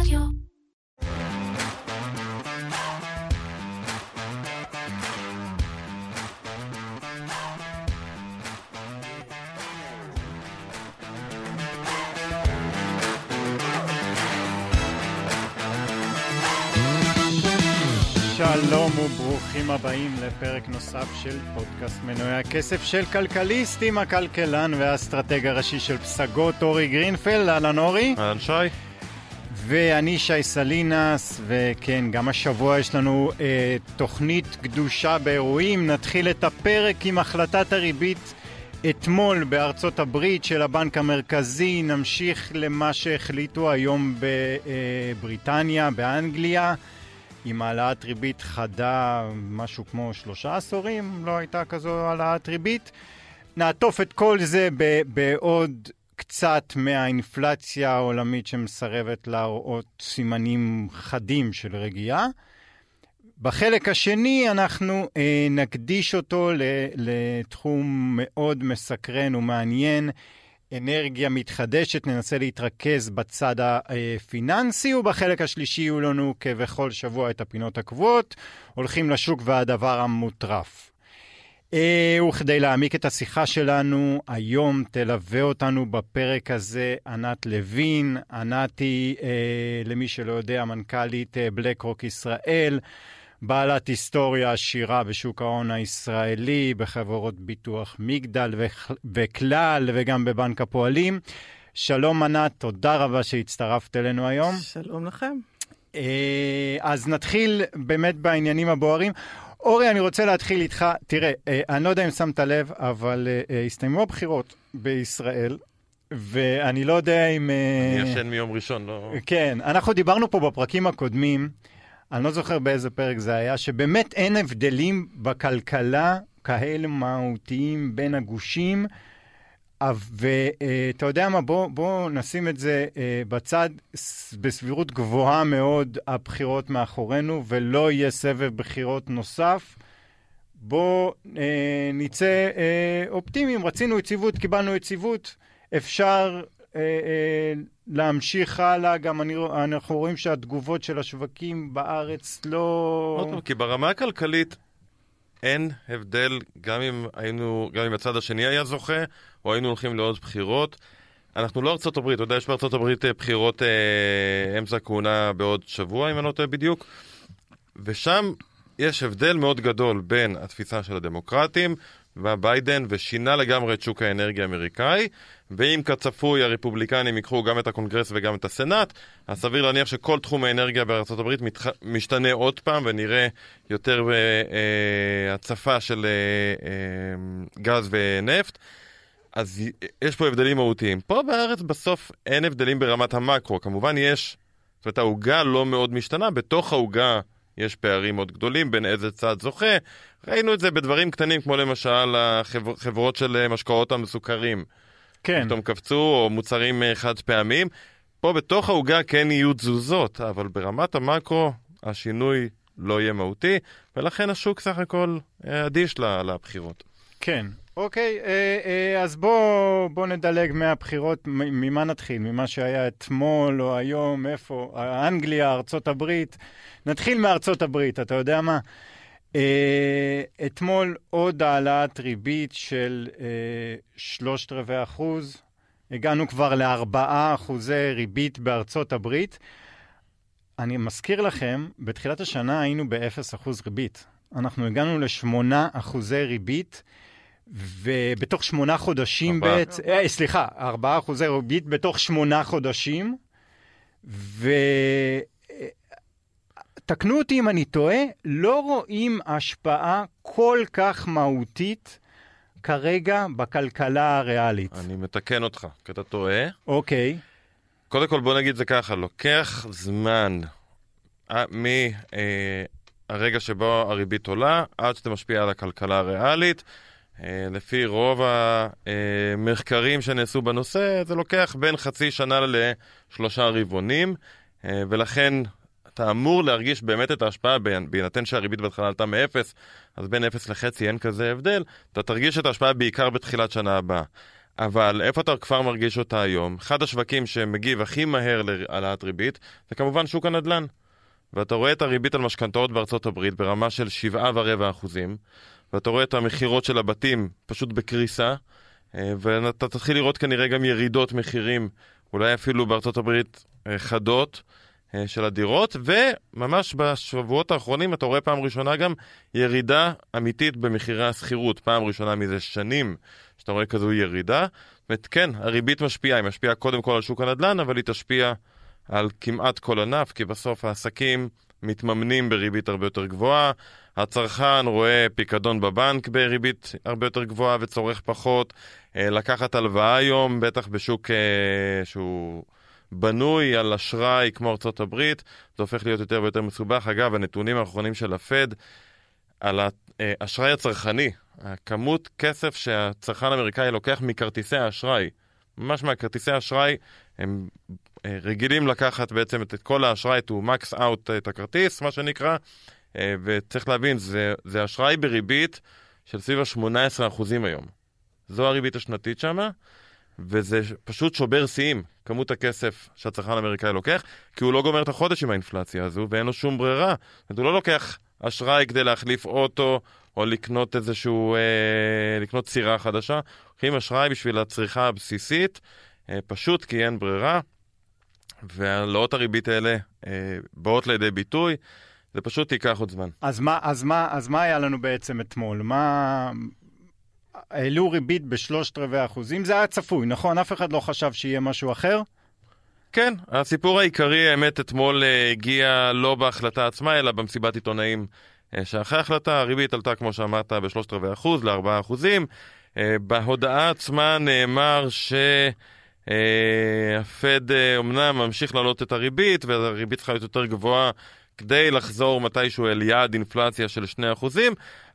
רדיו. שלום וברוכים הבאים לפרק נוסף של פודקאסט מנועי הכסף של כלכליסט עם הכלכלן והאסטרטג הראשי של פסגות אורי גרינפלד, אהלן אורי. אהלן שי. ואני שי סלינס, וכן, גם השבוע יש לנו אה, תוכנית קדושה באירועים. נתחיל את הפרק עם החלטת הריבית אתמול בארצות הברית של הבנק המרכזי. נמשיך למה שהחליטו היום בבריטניה, באנגליה. עם העלאת ריבית חדה, משהו כמו שלושה עשורים, לא הייתה כזו העלאת ריבית. נעטוף את כל זה בעוד קצת מהאינפלציה העולמית שמסרבת להראות סימנים חדים של רגיעה. בחלק השני אנחנו אה, נקדיש אותו ל- לתחום מאוד מסקרן ומעניין, אנרגיה מתחדשת, ננסה להתרכז בצד הפיננסי, ובחלק השלישי יהיו לנו כבכל שבוע את הפינות הקבועות, הולכים לשוק והדבר המוטרף. אה, וכדי להעמיק את השיחה שלנו, היום תלווה אותנו בפרק הזה ענת לוין. ענת היא, אה, למי שלא יודע, מנכ"לית אה, בלק רוק ישראל. בעלת היסטוריה עשירה בשוק ההון הישראלי, בחברות ביטוח מגדל וכלל, וגם בבנק הפועלים. שלום ענת, תודה רבה שהצטרפת אלינו היום. שלום לכם. אז נתחיל באמת בעניינים הבוערים. אורי, אני רוצה להתחיל איתך. תראה, אני לא יודע אם שמת לב, אבל הסתיימו הבחירות בישראל. ואני לא יודע אם... אני ישן מיום ראשון, לא... כן, אנחנו דיברנו פה בפרקים הקודמים אני לא זוכר באיזה פרק זה היה, שבאמת אין הבדלים בכלכלה כאלה מהותיים בין הגושים. ואתה יודע מה, בוא, בוא נשים את זה בצד, בסבירות גבוהה מאוד הבחירות מאחורינו, ולא יהיה סבב בחירות נוסף. בוא אה, נצא אה, אופטימיים, רצינו יציבות, קיבלנו יציבות, אפשר אה, אה, להמשיך הלאה, גם אני, אנחנו רואים שהתגובות של השווקים בארץ לא... עוד פעם, כי ברמה הכלכלית אין הבדל גם אם היינו, גם אם הצד השני היה זוכה, או היינו הולכים לעוד בחירות. אנחנו לא ארצות הברית, אתה יודע, יש בארצות הברית בחירות אה, אמצע כהונה בעוד שבוע, אם אני לא טועה בדיוק, ושם יש הבדל מאוד גדול בין התפיסה של הדמוקרטים והביידן, ושינה לגמרי את שוק האנרגיה האמריקאי, ואם כצפוי הרפובליקנים ייקחו גם את הקונגרס וגם את הסנאט, אז סביר להניח שכל תחום האנרגיה בארה"ב מתח... משתנה עוד פעם, ונראה יותר אה, הצפה של אה, אה, גז ונפט. אז יש פה הבדלים מהותיים. פה בארץ בסוף אין הבדלים ברמת המקרו, כמובן יש, זאת אומרת העוגה לא מאוד משתנה, בתוך העוגה יש פערים מאוד גדולים בין איזה צד זוכה. ראינו את זה בדברים קטנים, כמו למשל החברות של משקאות המסוכרים. כן. פתאום קפצו, או מוצרים חד פעמים. פה בתוך העוגה כן יהיו תזוזות, אבל ברמת המקרו השינוי לא יהיה מהותי, ולכן השוק סך הכל אדיש לבחירות. כן. אוקיי, אז בואו בוא נדלג מהבחירות, ממה נתחיל? ממה שהיה אתמול או היום, איפה? אנגליה, ארצות הברית. נתחיל מארצות הברית, אתה יודע מה? אתמול עוד העלאת ריבית של שלושת רבעי אחוז. הגענו כבר לארבעה אחוזי ריבית בארצות הברית. אני מזכיר לכם, בתחילת השנה היינו באפס אחוז ריבית. אנחנו הגענו לשמונה אחוזי ריבית. ובתוך שמונה חודשים בעצם, אה, סליחה, ארבעה אחוזי ריבית בתוך שמונה חודשים, ותקנו אותי אם אני טועה, לא רואים השפעה כל כך מהותית כרגע בכלכלה הריאלית. אני מתקן אותך, כי אתה טועה. אוקיי. קודם כל בוא נגיד זה ככה, לוקח זמן מהרגע שבו הריבית עולה עד שאתה משפיע על הכלכלה הריאלית. לפי רוב המחקרים שנעשו בנושא, זה לוקח בין חצי שנה לשלושה רבעונים, ולכן אתה אמור להרגיש באמת את ההשפעה, בהינתן שהריבית בהתחלה עלתה מאפס, אז בין אפס לחצי אין כזה הבדל, אתה תרגיש את ההשפעה בעיקר בתחילת שנה הבאה. אבל איפה אתה כבר מרגיש אותה היום? אחד השווקים שמגיב הכי מהר להעלאת ריבית זה כמובן שוק הנדל"ן. ואתה רואה את הריבית על משכנתאות בארצות הברית ברמה של 7.25 ואתה רואה את המכירות של הבתים פשוט בקריסה, אה, ואתה תתחיל לראות כנראה גם ירידות מחירים, אולי אפילו בארצות הברית אה, חדות. אה, של הדירות, וממש בשבועות האחרונים אתה רואה פעם ראשונה גם ירידה אמיתית במחירי השכירות, פעם ראשונה מזה שנים שאתה רואה כזו ירידה. זאת אומרת, כן, הריבית משפיעה, היא משפיעה קודם כל על שוק הנדל"ן, אבל היא תשפיע על כמעט כל ענף, כי בסוף העסקים מתממנים בריבית הרבה יותר גבוהה, הצרכן רואה פיקדון בבנק בריבית הרבה יותר גבוהה וצורך פחות, אה, לקחת הלוואה היום, בטח בשוק אה, שהוא... בנוי על אשראי כמו ארצות הברית, זה הופך להיות יותר ויותר מסובך. אגב, הנתונים האחרונים של הפד על האשראי הצרכני, הכמות כסף שהצרכן האמריקאי לוקח מכרטיסי האשראי, ממש מהכרטיסי האשראי, הם אה, רגילים לקחת בעצם את כל האשראי, to max out את הכרטיס, מה שנקרא, אה, וצריך להבין, זה, זה אשראי בריבית של סביב ה-18% היום. זו הריבית השנתית שמה. וזה פשוט שובר שיאים, כמות הכסף שהצרכן האמריקאי לוקח, כי הוא לא גומר את החודש עם האינפלציה הזו, ואין לו שום ברירה. הוא לא לוקח אשראי כדי להחליף אוטו, או לקנות איזשהו, אה, לקנות צירה חדשה. לוקחים אשראי בשביל הצריכה הבסיסית, אה, פשוט כי אין ברירה, והעלאות הריבית האלה אה, באות לידי ביטוי. זה פשוט ייקח עוד זמן. אז מה, אז, מה, אז מה היה לנו בעצם אתמול? מה, העלו ריבית בשלושת רבעי אחוזים, זה היה צפוי, נכון? אף אחד לא חשב שיהיה משהו אחר? כן, הסיפור העיקרי, האמת, אתמול uh, הגיע לא בהחלטה עצמה, אלא במסיבת עיתונאים uh, שאחרי ההחלטה, הריבית עלתה, כמו שאמרת, בשלושת רבעי אחוז לארבעה אחוזים. Uh, בהודעה עצמה נאמר ש... הפד uh, אמנם ממשיך להעלות את הריבית, והריבית צריכה להיות יותר גבוהה כדי לחזור מתישהו אל יעד אינפלציה של 2%,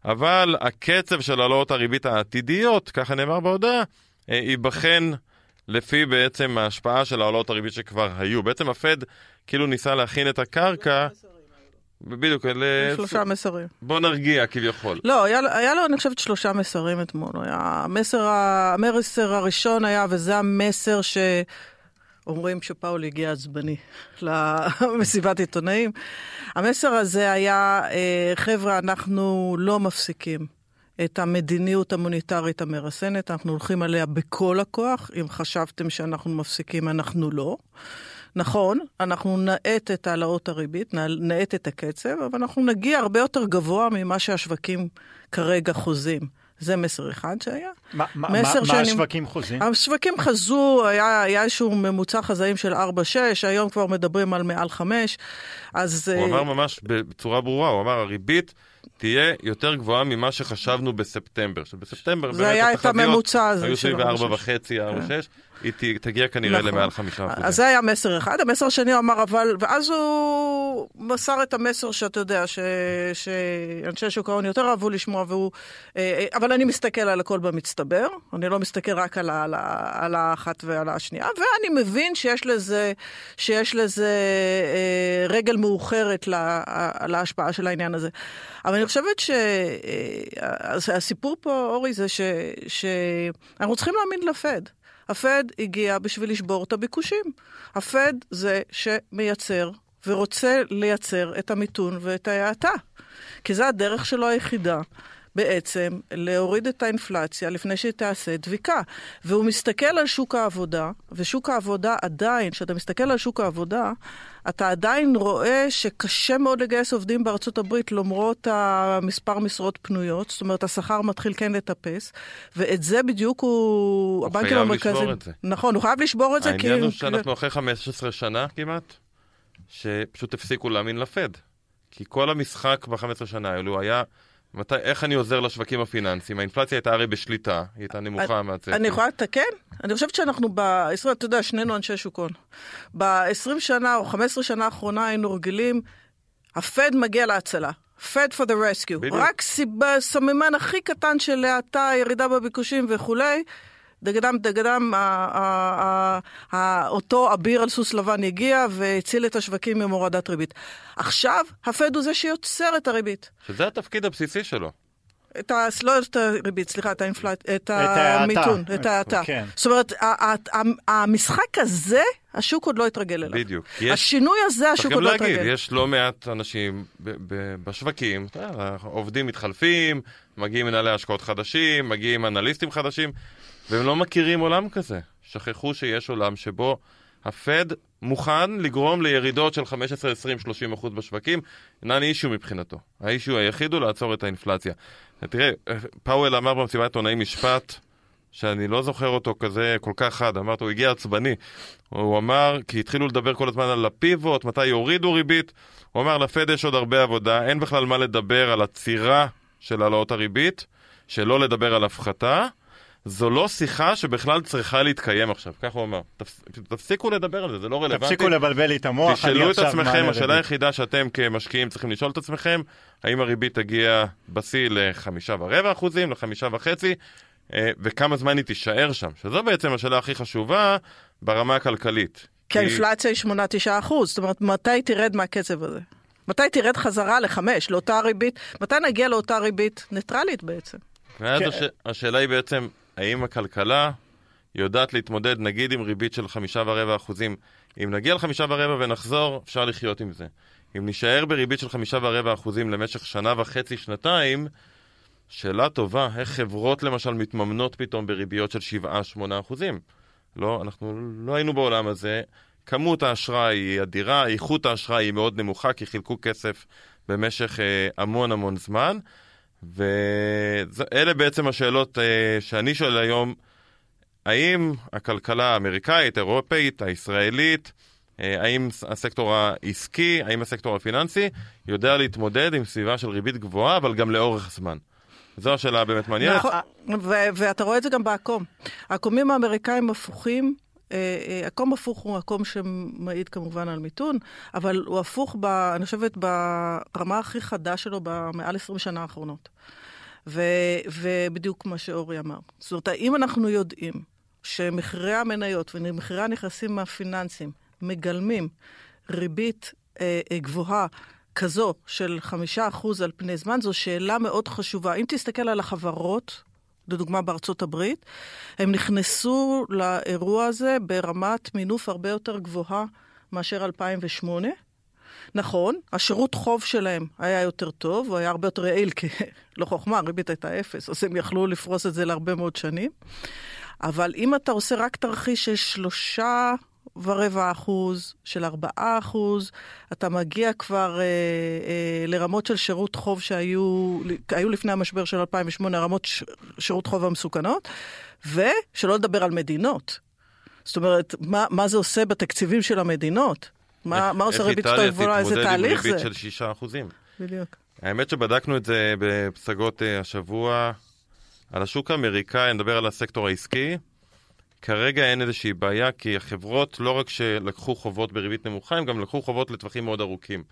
אבל הקצב של העלאות הריבית העתידיות, ככה נאמר בהודעה, אה, ייבחן לפי בעצם ההשפעה של העלאות הריבית שכבר היו. בעצם הפד כאילו ניסה להכין את הקרקע. בדיוק, אלה... שלושה מסרים. בוא נרגיע כביכול. לא, היה, היה לו, אני חושבת, שלושה מסרים אתמול. המסר, המסר הראשון היה, וזה המסר ש... אומרים שפאול הגיע עצבני למסיבת עיתונאים. המסר הזה היה, אה, חבר'ה, אנחנו לא מפסיקים את המדיניות המוניטרית המרסנת, אנחנו הולכים עליה בכל הכוח. אם חשבתם שאנחנו מפסיקים, אנחנו לא. נכון, אנחנו נאט את העלאות הריבית, נאט את הקצב, אבל אנחנו נגיע הרבה יותר גבוה ממה שהשווקים כרגע חוזים. זה מסר אחד שהיה. מה, מסר מה, שאני... מה השווקים חוזים? השווקים חזו, היה, היה איזשהו ממוצע חזאים של 4-6, היום כבר מדברים על מעל 5, אז... הוא uh... אמר ממש בצורה ברורה, הוא אמר הריבית תהיה יותר גבוהה ממה שחשבנו בספטמבר. שבספטמבר זה היה את הממוצע הזה. היו סביב 4.5, 4.6. היא תגיע כנראה נכון. למעל חמישה אחוזים. אז זה היה מסר אחד. המסר השני הוא אמר, אבל... ואז הוא מסר את המסר שאתה יודע, ש... שאנשי שוק ההון יותר אהבו לשמוע, והוא... אה, אה, אבל אני מסתכל על הכל במצטבר, אני לא מסתכל רק על, ה... על האחת ועל השנייה, ואני מבין שיש לזה, שיש לזה אה, רגל מאוחרת לה... להשפעה של העניין הזה. אבל אני חושבת שהסיפור פה, אורי, זה שאנחנו צריכים להאמין לפד. הפד הגיע בשביל לשבור את הביקושים. הפד זה שמייצר ורוצה לייצר את המיתון ואת ההאטה. כי זו הדרך שלו היחידה. בעצם להוריד את האינפלציה לפני שהיא תעשה דביקה. והוא מסתכל על שוק העבודה, ושוק העבודה עדיין, כשאתה מסתכל על שוק העבודה, אתה עדיין רואה שקשה מאוד לגייס עובדים בארצות הברית למרות המספר משרות פנויות, זאת אומרת השכר מתחיל כן לטפס, ואת זה בדיוק הוא... הוא חייב לשבור את זה. נכון, הוא חייב לשבור את זה כי... העניין הוא שאנחנו אחרי 15 שנה כמעט, שפשוט הפסיקו להאמין לפד. כי כל המשחק ב-15 שנה האלו היה... מתי, איך אני עוזר לשווקים הפיננסיים? האינפלציה הייתה הרי בשליטה, היא הייתה נמוכה מהצפי. אני יכולה לתקן? אני חושבת שאנחנו ב-20, אתה יודע, שנינו אנשי שוק הון. ב-20 שנה או 15 שנה האחרונה היינו רגילים, הפד מגיע להצלה. Fed for the rescue. בדיוק. רק סיבה, סממן הכי קטן של האטה, ירידה בביקושים וכולי, דגדם דגדם, אותו אביר על סוס לבן הגיע והציל את השווקים עם הורדת ריבית. עכשיו, הפד הוא זה שיוצר את הריבית. שזה התפקיד הבסיסי שלו. את ה... לא את הריבית, סליחה, את האינפלט... את. המיתון, את ההאטה. כן. זאת אומרת, המשחק הזה, השוק עוד לא התרגל אליו. בדיוק. יש- השינוי הזה, השוק עוד לא להגיד, התרגל. יש לא מעט אנשים בשווקים, עובדים מתחלפים, מגיעים מנהלי השקעות חדשים, מגיעים אנליסטים חדשים, והם לא מכירים עולם כזה. שכחו שיש עולם שבו הפד מוכן לגרום לירידות של 15, 20, 30 אחוז בשווקים, אינן אישיו מבחינתו. האישיו היחיד הוא לעצור את האינפלציה. תראה, פאוול אמר במסיבת עיתונאים משפט שאני לא זוכר אותו כזה כל כך חד, אמרת, הוא הגיע עצבני. הוא אמר, כי התחילו לדבר כל הזמן על הפיבוט, מתי יורידו ריבית, הוא אמר, לפד יש עוד הרבה עבודה, אין בכלל מה לדבר על עצירה של העלאות הריבית, שלא לדבר על הפחתה. זו לא שיחה שבכלל צריכה להתקיים עכשיו, כך הוא אמר. תפס, תפסיקו לדבר על זה, זה לא רלוונטי. תפסיקו לבלבל לי את המוח, אני תשאלו את עכשיו עצמכם, השאלה. היחידה שאתם כמשקיעים צריכים לשאול את עצמכם, האם הריבית תגיע בשיא לחמישה ורבע אחוזים, לחמישה וחצי, אה, וכמה זמן היא תישאר שם, שזו בעצם השאלה הכי חשובה ברמה הכלכלית. כי האינפלציה היא 8-9 אחוז, זאת אומרת, מתי תרד מהקצב הזה? מתי תרד חזרה לחמש, לאותה ריבית? מתי נגיע לאותה ריבית ניטרלית בעצם? ואז כן. הש... השאלה היא בעצם, האם הכלכלה יודעת להתמודד נגיד עם ריבית של חמישה ורבע אחוזים? אם נגיע לחמישה ורבע ונחזור, אפשר לחיות עם זה. אם נישאר בריבית של חמישה ורבע אחוזים למשך שנה וחצי, שנתיים, שאלה טובה, איך חברות למשל מתממנות פתאום בריביות של שבעה, שמונה אחוזים? לא, אנחנו לא היינו בעולם הזה. כמות האשראי היא אדירה, איכות האשראי היא מאוד נמוכה, כי חילקו כסף במשך אה, המון המון זמן. ואלה בעצם השאלות אה, שאני שואל היום, האם הכלכלה האמריקאית, האירופאית, הישראלית, אה, האם הסקטור העסקי, האם הסקטור הפיננסי, יודע להתמודד עם סביבה של ריבית גבוהה, אבל גם לאורך זמן? זו השאלה הבאמת מעניינת. נכון, ואתה רואה את זה גם בעקום. העקומים האמריקאים הפוכים, אה, אה, עקום הפוך הוא עקום שמעיד כמובן על מיתון, אבל הוא הפוך, ב, אני חושבת, ברמה הכי חדה שלו במעל 20 שנה האחרונות. ו, ובדיוק מה שאורי אמר. זאת אומרת, האם אנחנו יודעים שמחירי המניות ומחירי הנכסים הפיננסיים מגלמים ריבית אה, אה, גבוהה כזו של חמישה אחוז על פני זמן, זו שאלה מאוד חשובה. אם תסתכל על החברות, לדוגמה בארצות הברית, הם נכנסו לאירוע הזה ברמת מינוף הרבה יותר גבוהה מאשר 2008. נכון, השירות חוב שלהם היה יותר טוב, הוא היה הרבה יותר יעיל, כי לא חוכמה, הריבית הייתה אפס, אז הם יכלו לפרוס את זה להרבה מאוד שנים. אבל אם אתה עושה רק תרחיש של שלושה ורבע אחוז, של ארבעה אחוז, אתה מגיע כבר אה, אה, לרמות של שירות חוב שהיו היו לפני המשבר של 2008, רמות ש, שירות חוב המסוכנות, ושלא לדבר על מדינות. זאת אומרת, מה, מה זה עושה בתקציבים של המדינות? מה, מה עושה ריבית יותר גבוהה? איזה תהליך איך איטליה תתמודד עם זה? ריבית של שישה אחוזים? בדיוק. האמת שבדקנו את זה בפסגות אה, השבוע על השוק האמריקאי, נדבר על הסקטור העסקי. כרגע אין איזושהי בעיה, כי החברות לא רק שלקחו חובות בריבית נמוכה, הם גם לקחו חובות לטווחים מאוד ארוכים.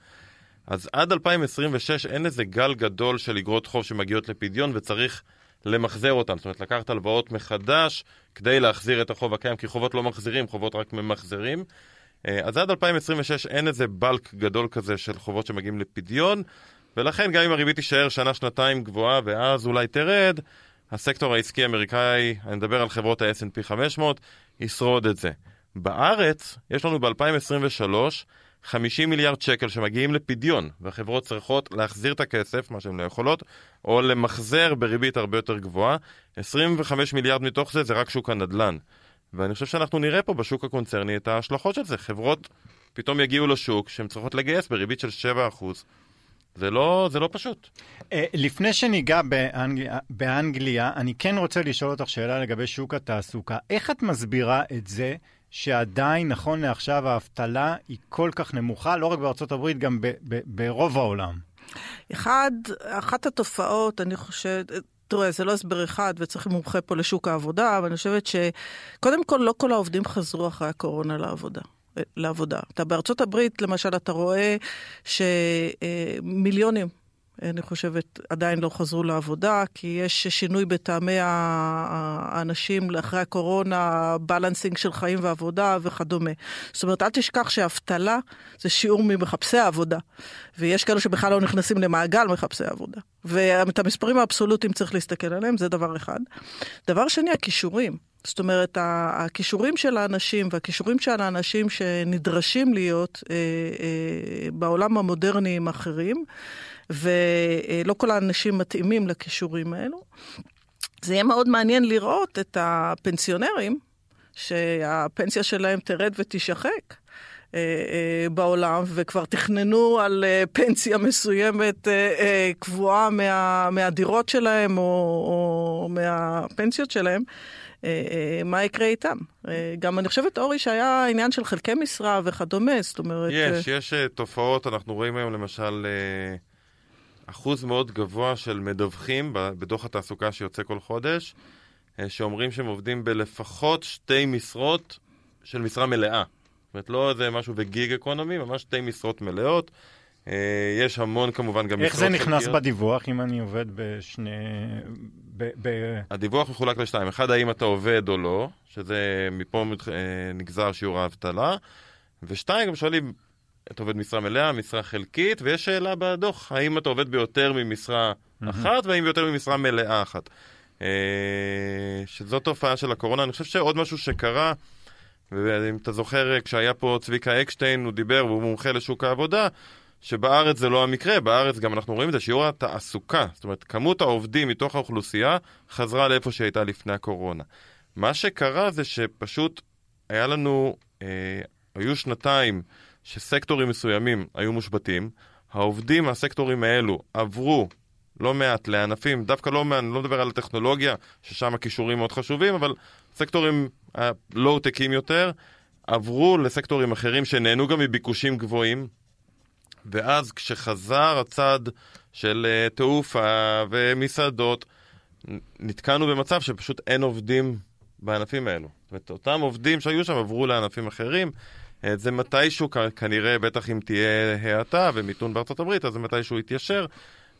אז עד 2026 אין איזה גל גדול של אגרות חוב שמגיעות לפדיון וצריך למחזר אותן. זאת אומרת, לקחת הלוואות מחדש כדי להחזיר את החוב הקיים, כי חובות לא מחזירים, חובות רק ממחזרים. אה, אז עד 2026 אין איזה בלק גדול כזה של חובות שמגיעים לפדיון, ולכן גם אם הריבית תישאר שנה-שנתיים גבוהה ואז אולי תרד, הסקטור העסקי האמריקאי, אני מדבר על חברות ה-S&P 500, ישרוד את זה. בארץ, יש לנו ב-2023 50 מיליארד שקל שמגיעים לפדיון, והחברות צריכות להחזיר את הכסף, מה שהן לא יכולות, או למחזר בריבית הרבה יותר גבוהה. 25 מיליארד מתוך זה זה רק שוק הנדל"ן. ואני חושב שאנחנו נראה פה בשוק הקונצרני את ההשלכות של זה. חברות פתאום יגיעו לשוק שהן צריכות לגייס בריבית של 7%. זה לא, זה לא פשוט. אה, לפני שניגע באנגליה, באנגליה, אני כן רוצה לשאול אותך שאלה לגבי שוק התעסוקה. איך את מסבירה את זה שעדיין, נכון לעכשיו, האבטלה היא כל כך נמוכה, לא רק בארצות הברית, גם ב- ב- ברוב העולם? אחד, אחת התופעות, אני חושבת, תראה, זה לא הסבר אחד וצריך מומחה פה לשוק העבודה, אבל אני חושבת שקודם כל לא כל העובדים חזרו אחרי הקורונה לעבודה. לעבודה. אתה בארצות הברית, למשל, אתה רואה שמיליונים אני חושבת, עדיין לא חזרו לעבודה, כי יש שינוי בטעמי האנשים אחרי הקורונה, בלנסינג של חיים ועבודה וכדומה. זאת אומרת, אל תשכח שאבטלה זה שיעור ממחפשי העבודה, ויש כאלה שבכלל לא נכנסים למעגל מחפשי העבודה. ואת המספרים האבסולוטיים צריך להסתכל עליהם, זה דבר אחד. דבר שני, הכישורים. זאת אומרת, הכישורים של האנשים והכישורים של האנשים שנדרשים להיות אה, אה, בעולם המודרני הם אחרים, ולא כל האנשים מתאימים לכישורים האלו. זה יהיה מאוד מעניין לראות את הפנסיונרים, שהפנסיה שלהם תרד ותישחק. אה, אה, בעולם, וכבר תכננו על אה, פנסיה מסוימת קבועה מה, מהדירות שלהם או, או מהפנסיות שלהם, מה יקרה איתם? גם אני חושבת, אורי, שהיה עניין של חלקי משרה וכדומה, זאת אומרת... יש, יש תופעות, אנחנו רואים היום למשל אחוז מאוד גבוה של מדווחים בדוח התעסוקה שיוצא כל חודש, שאומרים שהם עובדים בלפחות שתי משרות של משרה מלאה. זאת אומרת, לא איזה משהו בגיג אקונומי, ממש שתי משרות מלאות. אה, יש המון כמובן גם. איך זה נכנס חלקיות. בדיווח אם אני עובד בשני... ב, ב... הדיווח מחולק לשתיים. אחד, האם אתה עובד או לא, שזה מפה אה, נגזר שיעור האבטלה. ושתיים, גם שואלים, אתה עובד משרה מלאה, משרה חלקית, ויש שאלה בדוח, האם אתה עובד ביותר ממשרה אחת, והאם ביותר ממשרה מלאה אחת. אה, שזו תופעה של הקורונה. אני חושב שעוד משהו שקרה... ואם אתה זוכר, כשהיה פה צביקה אקשטיין, הוא דיבר, והוא מומחה לשוק העבודה, שבארץ זה לא המקרה, בארץ גם אנחנו רואים את זה, שיעור התעסוקה, זאת אומרת, כמות העובדים מתוך האוכלוסייה חזרה לאיפה שהייתה לפני הקורונה. מה שקרה זה שפשוט היה לנו, אה, היו שנתיים שסקטורים מסוימים היו מושבתים, העובדים מהסקטורים האלו עברו לא מעט לענפים, דווקא לא, אני לא מדבר על הטכנולוגיה, ששם הכישורים מאוד חשובים, אבל סקטורים הלואו-טקים יותר, עברו לסקטורים אחרים שנהנו גם מביקושים גבוהים, ואז כשחזר הצד של uh, תעופה ומסעדות, נתקענו במצב שפשוט אין עובדים בענפים האלו. זאת אומרת, אותם עובדים שהיו שם עברו לענפים אחרים. אה, זה מתישהו, כנראה, בטח אם תהיה האטה ומיתון בארצות הברית, אז זה מתישהו יתיישר.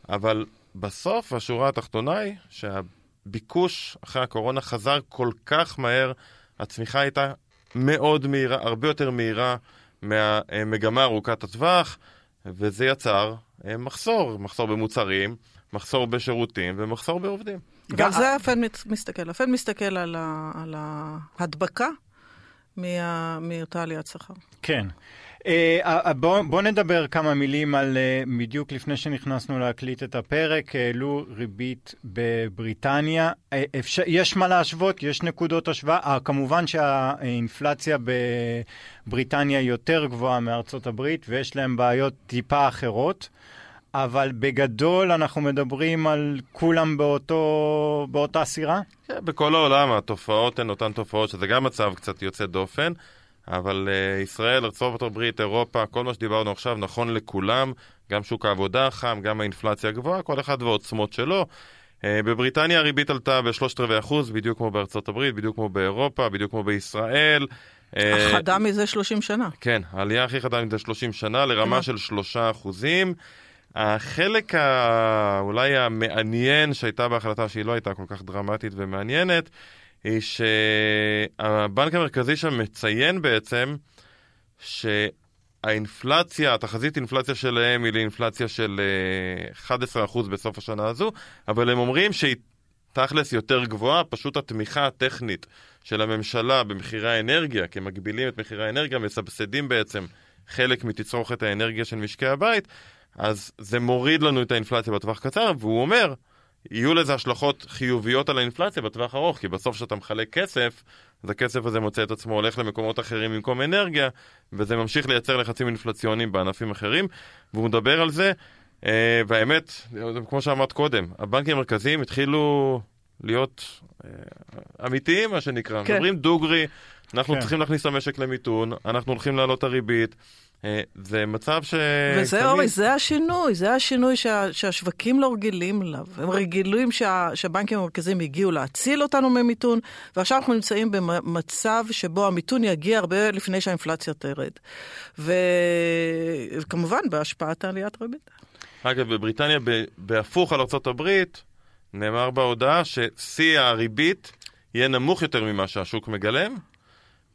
אבל בסוף, השורה התחתונה היא שהביקוש אחרי הקורונה חזר כל כך מהר, הצמיחה הייתה מאוד מהירה, הרבה יותר מהירה מהמגמה ארוכת הטווח, וזה יצר אה, מחסור, מחסור במוצרים, מחסור בשירותים ומחסור בעובדים. גם זה הפד מסתכל. הפד מסתכל על, על ההדבקה מאותה עליית שכר. כן. Uh, בוא, בוא נדבר כמה מילים על, uh, בדיוק לפני שנכנסנו להקליט את הפרק, העלו ריבית בבריטניה. Uh, אפשר, יש מה להשוות, יש נקודות השוואה. Uh, כמובן שהאינפלציה בבריטניה יותר גבוהה מארצות הברית, ויש להם בעיות טיפה אחרות. אבל בגדול אנחנו מדברים על כולם באותו, באותה סירה? כן, בכל העולם התופעות הן אותן תופעות, שזה גם מצב קצת יוצא דופן. אבל uh, ישראל, ארה"ב, אירופה, כל מה שדיברנו עכשיו נכון לכולם, גם שוק העבודה חם, גם האינפלציה הגבוהה, כל אחד ועוצמות שלו. Uh, בבריטניה הריבית עלתה בשלושת רבעי אחוז, בדיוק כמו בארצות הברית, בדיוק כמו באירופה, בדיוק כמו בישראל. אה, חדה מזה 30 שנה. כן, העלייה הכי חדה מזה 30 שנה, לרמה של 3 אחוזים. החלק. אולי המעניין שהייתה בהחלטה, שהיא לא הייתה כל כך דרמטית ומעניינת, היא שהבנק המרכזי שם מציין בעצם שהאינפלציה, התחזית אינפלציה שלהם היא לאינפלציה של 11% אה, בסוף השנה הזו, אבל הם אומרים שהיא תכלס יותר גבוהה, פשוט התמיכה הטכנית של הממשלה במחירי האנרגיה, כי מגבילים את מחירי האנרגיה, מסבסדים בעצם חלק מתצרוכת האנרגיה של משקי הבית, אז זה מוריד לנו את האינפלציה בטווח קצר, והוא אומר, יהיו לזה השלכות חיוביות על האינפלציה בטווח ארוך, כי בסוף כשאתה מחלק כסף, אז הכסף הזה מוצא את עצמו הולך למקומות אחרים במקום אנרגיה, וזה ממשיך לייצר לחצים אינפלציוניים בענפים אחרים, והוא מדבר על זה, אה, והאמת, כמו שאמרת קודם, הבנקים המרכזיים התחילו להיות אה, אמיתיים, מה שנקרא, כן. מדברים דוגרי, אנחנו כן. צריכים להכניס את המשק למיתון, אנחנו הולכים להעלות את הריבית. אה, זה מצב ש... וזה אורי, זה השינוי, זה השינוי שה, שהשווקים לא רגילים אליו. הם רגילים שה, שהבנקים המרכזיים הגיעו להציל אותנו ממיתון, ועכשיו אנחנו נמצאים במצב שבו המיתון יגיע הרבה לפני שהאינפלציה תרד. ו... וכמובן, בהשפעת עליית ריבית. אגב, בבריטניה, בהפוך על ארה"ב, נאמר בהודעה ששיא הריבית יהיה נמוך יותר ממה שהשוק מגלם,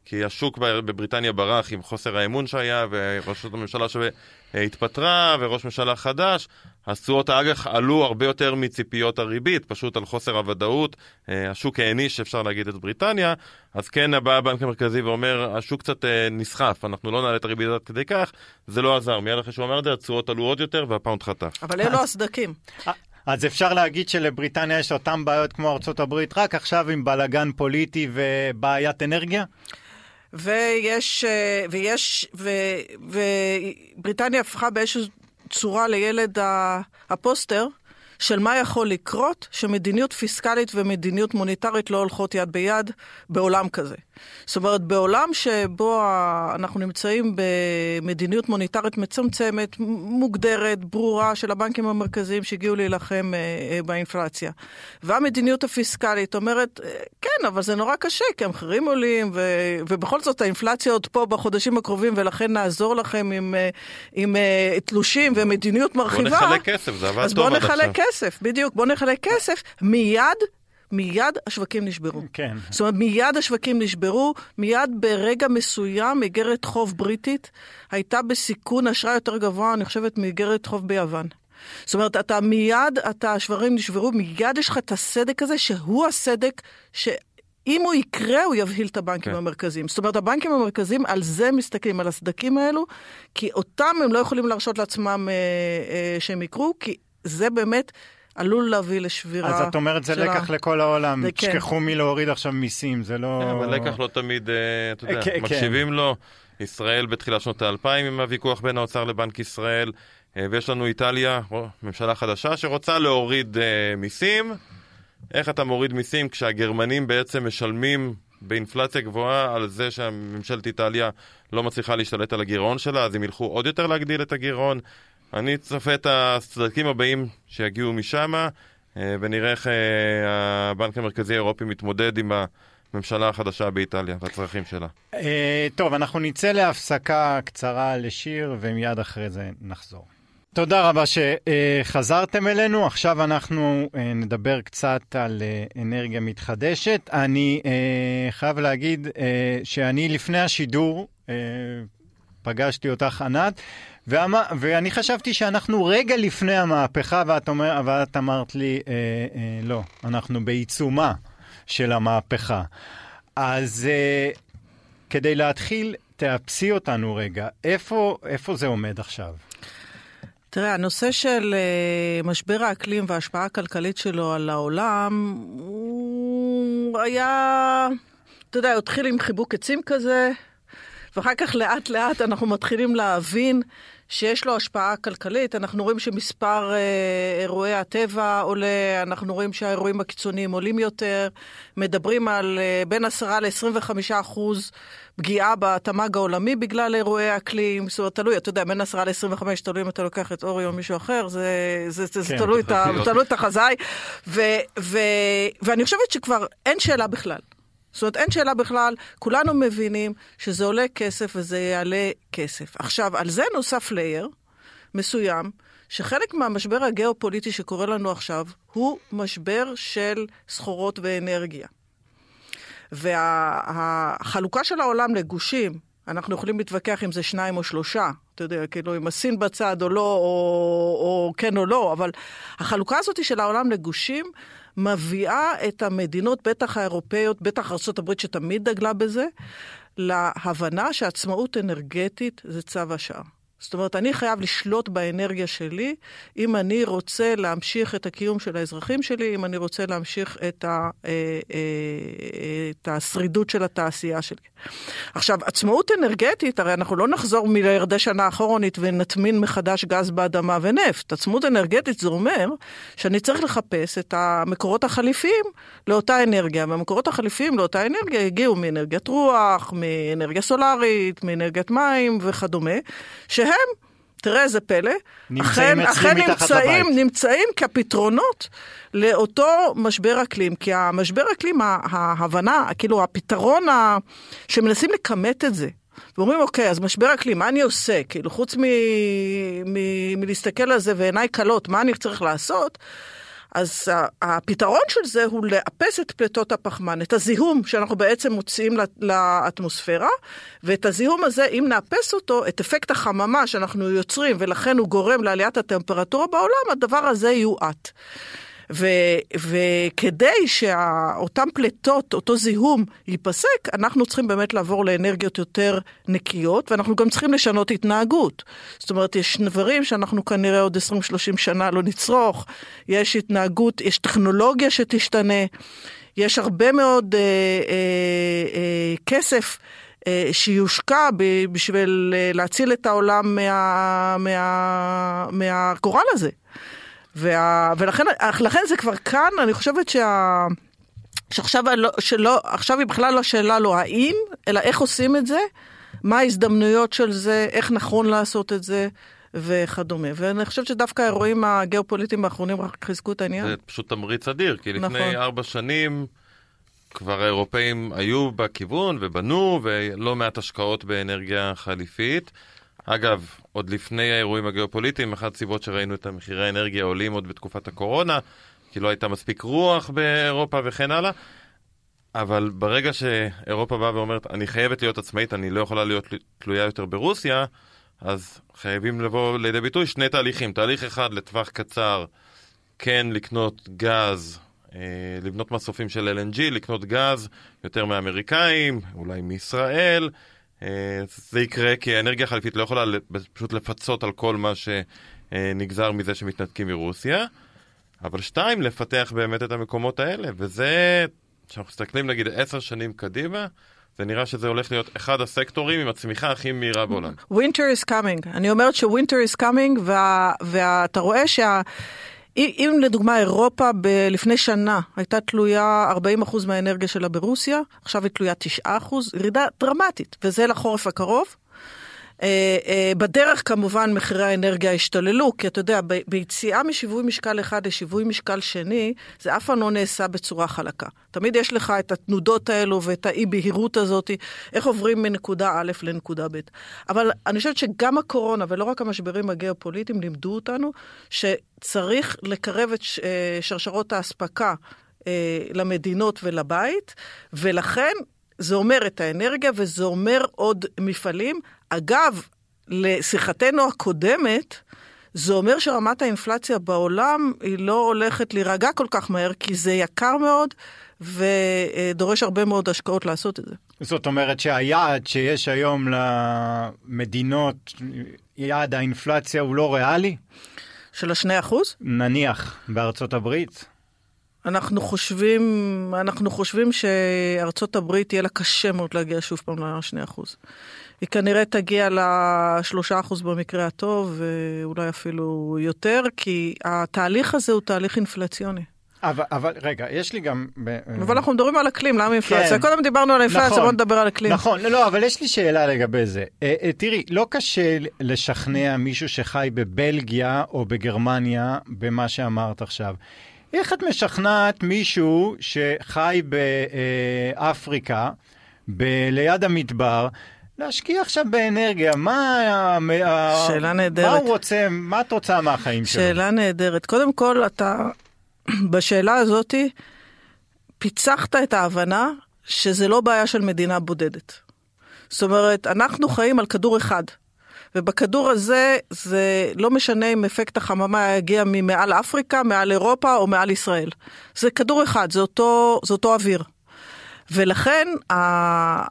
כי השוק בבריטניה ברח עם חוסר האמון שהיה, וראשות הממשלה שהתפטרה, וראש ממשלה חדש, אז תשואות האג"ח עלו הרבה יותר מציפיות הריבית, פשוט על חוסר הוודאות. אה, השוק העניש, אפשר להגיד, את בריטניה, אז כן בא הבנק המרכזי ואומר, השוק קצת אה, נסחף, אנחנו לא נעלה את הריבית עד כדי כך, זה לא עזר. מיד אחרי שהוא אמר את זה, התשואות עלו עוד יותר והפאונד חתך. אבל אלו הסדקים. אה, אז אפשר להגיד שלבריטניה יש אותן בעיות כמו ארצות הברית, רק עכשיו עם בלאגן פוליטי ובעיית אנרגיה? ויש, ויש, ו, ובריטניה הפכה באיזושהי צורה לילד הפוסטר של מה יכול לקרות שמדיניות פיסקלית ומדיניות מוניטרית לא הולכות יד ביד בעולם כזה. זאת אומרת, בעולם שבו אנחנו נמצאים במדיניות מוניטרית מצמצמת, מוגדרת, ברורה, של הבנקים המרכזיים שהגיעו להילחם אה, אה, באינפלציה. והמדיניות הפיסקלית אומרת, אה, כן, אבל זה נורא קשה, כי המחירים עולים, ו, ובכל זאת האינפלציה עוד פה בחודשים הקרובים, ולכן נעזור לכם עם, עם תלושים ומדיניות מרחיבה. בוא נחלק כסף, זה עבד טוב עד עכשיו. כסף, בדיוק, בוא נחלק כסף, מיד מיד השווקים נשברו. כן. זאת אומרת, מיד השווקים נשברו, מיד ברגע מסוים איגרת חוב בריטית הייתה בסיכון אשראי יותר גבוה, אני חושבת, מאיגרת חוב ביוון. זאת אומרת, אתה מיד, אתה, השברים נשברו, מיד יש לך את הסדק הזה, שהוא הסדק ש... אם הוא יקרה, הוא יבהיל את הבנקים כן. המרכזיים. זאת אומרת, הבנקים המרכזיים על זה מסתכלים, על הסדקים האלו, כי אותם הם לא יכולים להרשות לעצמם אה, אה, שהם יקרו, כי זה באמת עלול להביא לשבירה. אז את אומרת זה לקח לכל העולם, כן. תשכחו מלהוריד עכשיו מיסים, זה לא... כן, אבל לקח לא תמיד, אה, אתה יודע, כן, מקשיבים לו. ישראל בתחילת שנות האלפיים עם הוויכוח בין האוצר לבנק ישראל, אה, ויש לנו איטליה, ממשלה חדשה, שרוצה להוריד אה, מיסים. איך אתה מוריד מיסים כשהגרמנים בעצם משלמים באינפלציה גבוהה על זה שממשלת איטליה לא מצליחה להשתלט על הגירעון שלה, אז הם ילכו עוד יותר להגדיל את הגירעון. אני צופה את הסדקים הבאים שיגיעו משם, אה, ונראה איך אה, הבנק המרכזי האירופי מתמודד עם הממשלה החדשה באיטליה והצרכים שלה. אה, טוב, אנחנו נצא להפסקה קצרה לשיר, ומיד אחרי זה נחזור. תודה רבה שחזרתם אלינו. עכשיו אנחנו נדבר קצת על אנרגיה מתחדשת. אני חייב להגיד שאני לפני השידור פגשתי אותך, ענת, ואמר, ואני חשבתי שאנחנו רגע לפני המהפכה, ואת, אומר, ואת אמרת לי, אה, אה, לא, אנחנו בעיצומה של המהפכה. אז אה, כדי להתחיל, תאפסי אותנו רגע. איפה, איפה זה עומד עכשיו? תראה, הנושא של uh, משבר האקלים וההשפעה הכלכלית שלו על העולם, הוא היה, אתה יודע, הוא התחיל עם חיבוק עצים כזה, ואחר כך לאט לאט אנחנו מתחילים להבין שיש לו השפעה כלכלית. אנחנו רואים שמספר אה, אירועי הטבע עולה, אנחנו רואים שהאירועים הקיצוניים עולים יותר, מדברים על אה, בין 10 ל-25 אחוז פגיעה בתמ"ג העולמי בגלל אירועי אקלים, זאת אומרת, תלוי, אתה יודע, בין 10 ל-25, תלוי אם אתה לוקח את אורי או מישהו אחר, זה, זה, זה, כן, זה תלוי, את החזאי. ואני חושבת שכבר אין שאלה בכלל. זאת אומרת, אין שאלה בכלל, כולנו מבינים שזה עולה כסף וזה יעלה כסף. עכשיו, על זה נוסף לייר מסוים, שחלק מהמשבר הגיאופוליטי שקורה לנו עכשיו הוא משבר של סחורות ואנרגיה. והחלוקה וה, של העולם לגושים, אנחנו יכולים להתווכח אם זה שניים או שלושה, אתה יודע, כאילו אם הסין בצד או לא, או, או כן או לא, אבל החלוקה הזאת של העולם לגושים מביאה את המדינות, בטח האירופאיות, בטח ארה"ב שתמיד דגלה בזה, להבנה שעצמאות אנרגטית זה צו השעה. זאת אומרת, אני חייב לשלוט באנרגיה שלי אם אני רוצה להמשיך את הקיום של האזרחים שלי, אם אני רוצה להמשיך את, ה, אה, אה, את השרידות של התעשייה שלי. עכשיו, עצמאות אנרגטית, הרי אנחנו לא נחזור מיליארדי שנה אחורנית ונטמין מחדש גז באדמה ונפט. עצמאות אנרגטית זה אומר שאני צריך לחפש את המקורות החליפיים לאותה אנרגיה, והמקורות החליפיים לאותה אנרגיה הגיעו מאנרגיית רוח, מאנרגיה סולארית, מאנרגיית מים וכדומה. שהם, תראה איזה פלא, נמצאים אכן, אכן נמצאים, נמצאים כפתרונות לאותו משבר אקלים. כי המשבר אקלים, ההבנה, כאילו הפתרון ה... שמנסים לכמת את זה, ואומרים, אוקיי, אז משבר אקלים, מה אני עושה? כאילו, חוץ מ... מ... מלהסתכל על זה ועיניי כלות, מה אני צריך לעשות? אז הפתרון של זה הוא לאפס את פליטות הפחמן, את הזיהום שאנחנו בעצם מוציאים לאטמוספירה, ואת הזיהום הזה, אם נאפס אותו, את אפקט החממה שאנחנו יוצרים, ולכן הוא גורם לעליית הטמפרטורה בעולם, הדבר הזה יועט. ו, וכדי שאותן פליטות, אותו זיהום ייפסק, אנחנו צריכים באמת לעבור לאנרגיות יותר נקיות, ואנחנו גם צריכים לשנות התנהגות. זאת אומרת, יש דברים שאנחנו כנראה עוד 20-30 שנה לא נצרוך, יש התנהגות, יש טכנולוגיה שתשתנה, יש הרבה מאוד אה, אה, אה, כסף. אה, שיושקע בשביל אה, להציל את העולם מה, מה, מהגורל הזה. וה, ולכן לכן זה כבר כאן, אני חושבת שה... שעכשיו לא, שלא, עכשיו היא בכלל לא שאלה לא האם, אלא איך עושים את זה, מה ההזדמנויות של זה, איך נכון לעשות את זה. וכדומה. ואני חושבת שדווקא האירועים הגיאופוליטיים האחרונים רק חיזקו את העניין. זה פשוט תמריץ אדיר, כי לפני נכון. ארבע שנים כבר האירופאים היו בכיוון ובנו, ולא מעט השקעות באנרגיה חליפית. אגב, עוד לפני האירועים הגיאופוליטיים, אחת הסיבות שראינו את המחירי האנרגיה עולים עוד בתקופת הקורונה, כי לא הייתה מספיק רוח באירופה וכן הלאה. אבל ברגע שאירופה באה ואומרת, אני חייבת להיות עצמאית, אני לא יכולה להיות תלויה יותר ברוסיה, אז חייבים לבוא לידי ביטוי שני תהליכים. תהליך אחד לטווח קצר, כן לקנות גז, אה, לבנות מסופים של LNG, לקנות גז יותר מאמריקאים, אולי מישראל. אה, זה יקרה כי האנרגיה החליפית לא יכולה פשוט לפצות על כל מה שנגזר מזה שמתנתקים מרוסיה. אבל שתיים, לפתח באמת את המקומות האלה, וזה, כשאנחנו מסתכלים נגיד עשר שנים קדימה, זה נראה שזה הולך להיות אחד הסקטורים עם הצמיחה הכי מהירה בעולם. Winter is coming. אני אומרת ש-winter is coming, ואתה רואה שה... אם לדוגמה אירופה ב- לפני שנה הייתה תלויה 40% מהאנרגיה שלה ברוסיה, עכשיו היא תלויה 9%, ירידה דרמטית, וזה לחורף הקרוב. אה, אה, בדרך כמובן מחירי האנרגיה השתוללו, כי אתה יודע, ביציאה משיווי משקל אחד לשיווי משקל שני, זה אף פעם לא נעשה בצורה חלקה. תמיד יש לך את התנודות האלו ואת האי-בהירות הזאת, איך עוברים מנקודה א' לנקודה ב'. אבל אני חושבת שגם הקורונה, ולא רק המשברים הגיאופוליטיים, לימדו אותנו שצריך לקרב את אה, שרשרות האספקה למדינות ולבית, ולכן זה אומר את האנרגיה וזה אומר עוד מפעלים. אגב, לשיחתנו הקודמת, זה אומר שרמת האינפלציה בעולם היא לא הולכת להירגע כל כך מהר, כי זה יקר מאוד ודורש הרבה מאוד השקעות לעשות את זה. זאת אומרת שהיעד שיש היום למדינות, יעד האינפלציה הוא לא ריאלי? של השני אחוז? נניח, בארצות הברית? אנחנו חושבים, אנחנו חושבים שארצות הברית יהיה לה קשה מאוד להגיע שוב פעם ל-2%. היא כנראה תגיע ל-3% במקרה הטוב, ואולי אפילו יותר, כי התהליך הזה הוא תהליך אינפלציוני. אבל, אבל רגע, יש לי גם... אבל אנחנו מדברים על אקלים, למה אינפלציה? כן, קודם דיברנו על אינפלציה, נכון, בואו נדבר על אקלים. נכון, לא, אבל יש לי שאלה לגבי זה. אה, אה, תראי, לא קשה לשכנע מישהו שחי בבלגיה או בגרמניה במה שאמרת עכשיו. איך את משכנעת מישהו שחי באפריקה, ב- ליד המדבר, להשקיע עכשיו באנרגיה? מה... שאלה נהדרת. מה הוא רוצה, מה את רוצה מהחיים שלו? שאלה נהדרת. קודם כל, אתה בשאלה הזאתי פיצחת את ההבנה שזה לא בעיה של מדינה בודדת. זאת אומרת, אנחנו חיים על כדור אחד. ובכדור הזה זה לא משנה אם אפקט החממה יגיע ממעל אפריקה, מעל אירופה או מעל ישראל. זה כדור אחד, זה אותו, זה אותו אוויר. ולכן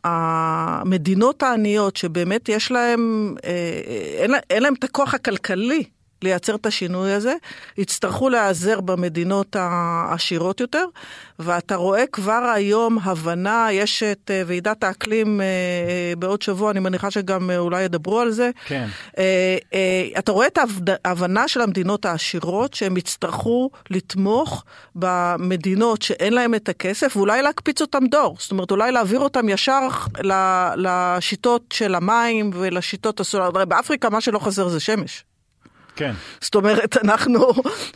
המדינות העניות שבאמת יש להם, אה, אין, אין להם את הכוח הכלכלי לייצר את השינוי הזה, יצטרכו להיעזר במדינות העשירות יותר, ואתה רואה כבר היום הבנה, יש את אה, ועידת האקלים אה, אה, בעוד שבוע, אני מניחה שגם אולי ידברו על זה. כן. אתה רואה את ההבנה של המדינות העשירות, שהם יצטרכו לתמוך במדינות שאין להם את הכסף, ואולי להקפיץ אותם דור. זאת אומרת, אולי להעביר אותם ישר לשיטות של המים ולשיטות הסולר. באפריקה מה שלא חסר זה שמש. כן. זאת אומרת, אנחנו,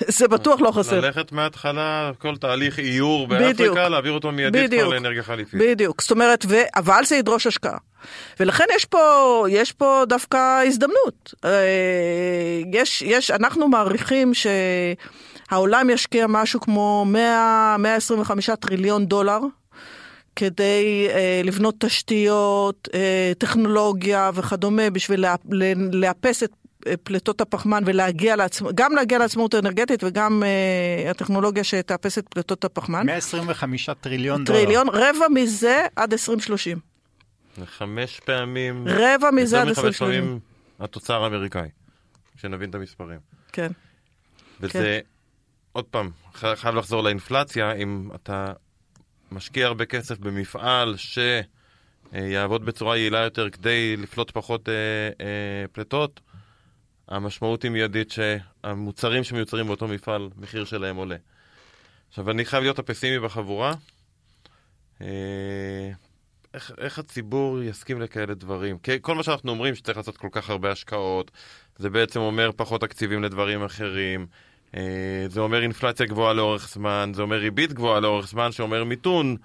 זה בטוח לא חסר. ללכת מההתחלה, כל תהליך איור בדיוק. באפריקה, להעביר אותו מיידית. כבר לאנרגיה חליפית. בדיוק, זאת אומרת, ו... אבל זה ידרוש השקעה. ולכן יש פה, יש פה דווקא הזדמנות. אה, יש, יש, אנחנו מעריכים שהעולם ישקיע משהו כמו 100, 125 טריליון דולר. כדי אה, לבנות תשתיות, אה, טכנולוגיה וכדומה, בשביל לה, לאפס את פליטות הפחמן ולהגיע לעצמאות, גם להגיע לעצמאות האנרגטית וגם אה, הטכנולוגיה שתאפס את פליטות הפחמן. 125 טריליון דולר. טריליון, רבע מזה עד 2030. זה חמש פעמים, רבע מזה עד יותר מחמש 2030. פעמים התוצר האמריקאי, שנבין את המספרים. כן. וזה, עוד פעם, חייב לחזור לאינפלציה, אם אתה משקיע הרבה כסף במפעל שיעבוד בצורה יעילה יותר כדי לפלוט פחות אה, אה, פליטות, המשמעות היא מיידית שהמוצרים שמיוצרים באותו מפעל, מחיר שלהם עולה. עכשיו, אני חייב להיות הפסימי בחבורה. אה, איך, איך הציבור יסכים לכאלה דברים? כי כל מה שאנחנו אומרים שצריך לעשות כל כך הרבה השקעות, זה בעצם אומר פחות תקציבים לדברים אחרים, אה, זה אומר אינפלציה גבוהה לאורך זמן, זה אומר ריבית גבוהה לאורך זמן, שאומר מיתון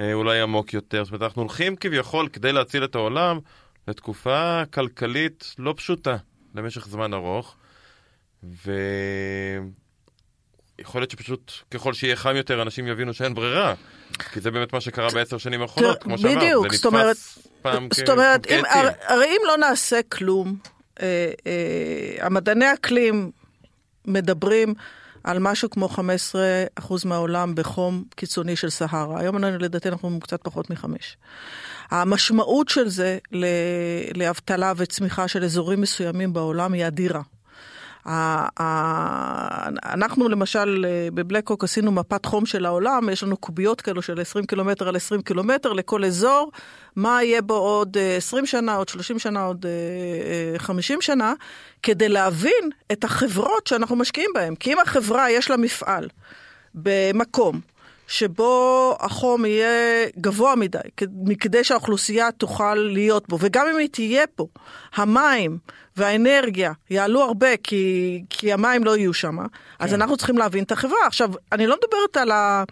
אה, אולי עמוק יותר. זאת אומרת, אנחנו הולכים כביכול כדי להציל את העולם לתקופה כלכלית לא פשוטה למשך זמן ארוך, ויכול להיות שפשוט ככל שיהיה חם יותר אנשים יבינו שאין ברירה, כי זה באמת מה שקרה בעשר שנים האחרונות, כמו שאמרת, בדיוק, זה זאת אומרת- נתפס פעם כ- זאת אומרת, כעצים. הר, הרי אם לא נעשה כלום, אה, אה, המדעני אקלים מדברים על משהו כמו 15% מהעולם בחום קיצוני של סהרה. היום לדעתי אנחנו קצת פחות מחמש. המשמעות של זה לאבטלה וצמיחה של אזורים מסוימים בעולם היא אדירה. אנחנו למשל אה, בבלקוק עשינו מפת חום של העולם, יש לנו קוביות כאלו של 20 קילומטר על 20 קילומטר לכל אזור, מה יהיה בו עוד אה, 20 שנה, עוד 30 שנה, עוד אה, אה, 50 שנה, כדי להבין את החברות שאנחנו משקיעים בהן. כי אם החברה יש לה מפעל במקום שבו החום יהיה גבוה מדי, כדי שהאוכלוסייה תוכל להיות בו, וגם אם היא תהיה פה, המים והאנרגיה יעלו הרבה כי, כי המים לא יהיו שם, אז אנחנו צריכים להבין את החברה. עכשיו, אני לא מדברת על, ה,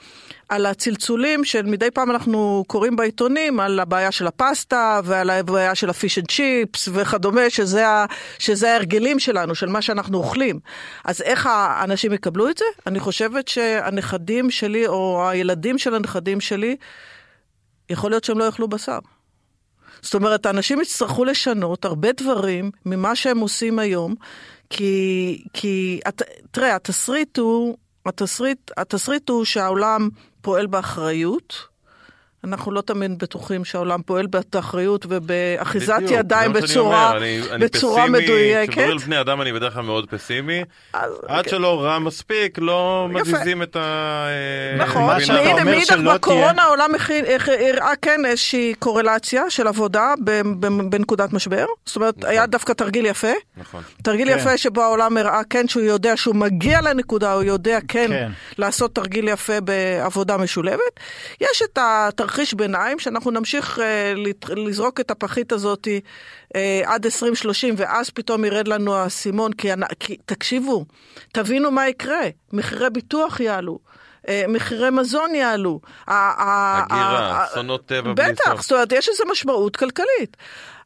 על הצלצולים של מדי פעם אנחנו קוראים בעיתונים, על הבעיה של הפסטה ועל הבעיה של ה fish and chips וכדומה, שזה, ה, שזה ההרגלים שלנו, של מה שאנחנו אוכלים. אז איך האנשים יקבלו את זה? אני חושבת שהנכדים שלי, או הילדים של הנכדים שלי, יכול להיות שהם לא יאכלו בשר. זאת אומרת, האנשים יצטרכו לשנות הרבה דברים ממה שהם עושים היום, כי, כי את, תראה, התסריט הוא, התסריט, התסריט הוא שהעולם פועל באחריות. אנחנו לא תמיד בטוחים שהעולם פועל באחריות ובאחיזת בדיוק, ידיים בצורה, אומר, אני- אני בצורה פסימי, מדויקת. כשמדברים על בני אדם אני בדרך כלל מאוד פסימי. אז- עד שלא רע מספיק, לא יפה. מזיזים את ה... אה, נכון, מה שאתה והנה, אומר מאידך שלא בקורונה תהיה- העולם הראה כן איזושהי קורלציה של עבודה ב- ב- בנקודת משבר. זאת אומרת, היה דווקא תרגיל יפה. נכון. תרגיל כן. יפה שבו העולם הראה כן שהוא יודע שהוא מגיע לנקודה, הוא יודע כן, כן. לעשות תרגיל יפה בעבודה משולבת. יש את התרחיש ביניים שאנחנו נמשיך אה, לזרוק את הפחית הזאת אה, עד 2030 ואז פתאום ירד לנו האסימון, כי, כי תקשיבו, תבינו מה יקרה, מחירי ביטוח יעלו. אה, מחירי מזון יעלו. הגירה, אסונות טבע בלי בטח, סוף. זאת אומרת, יש לזה משמעות כלכלית.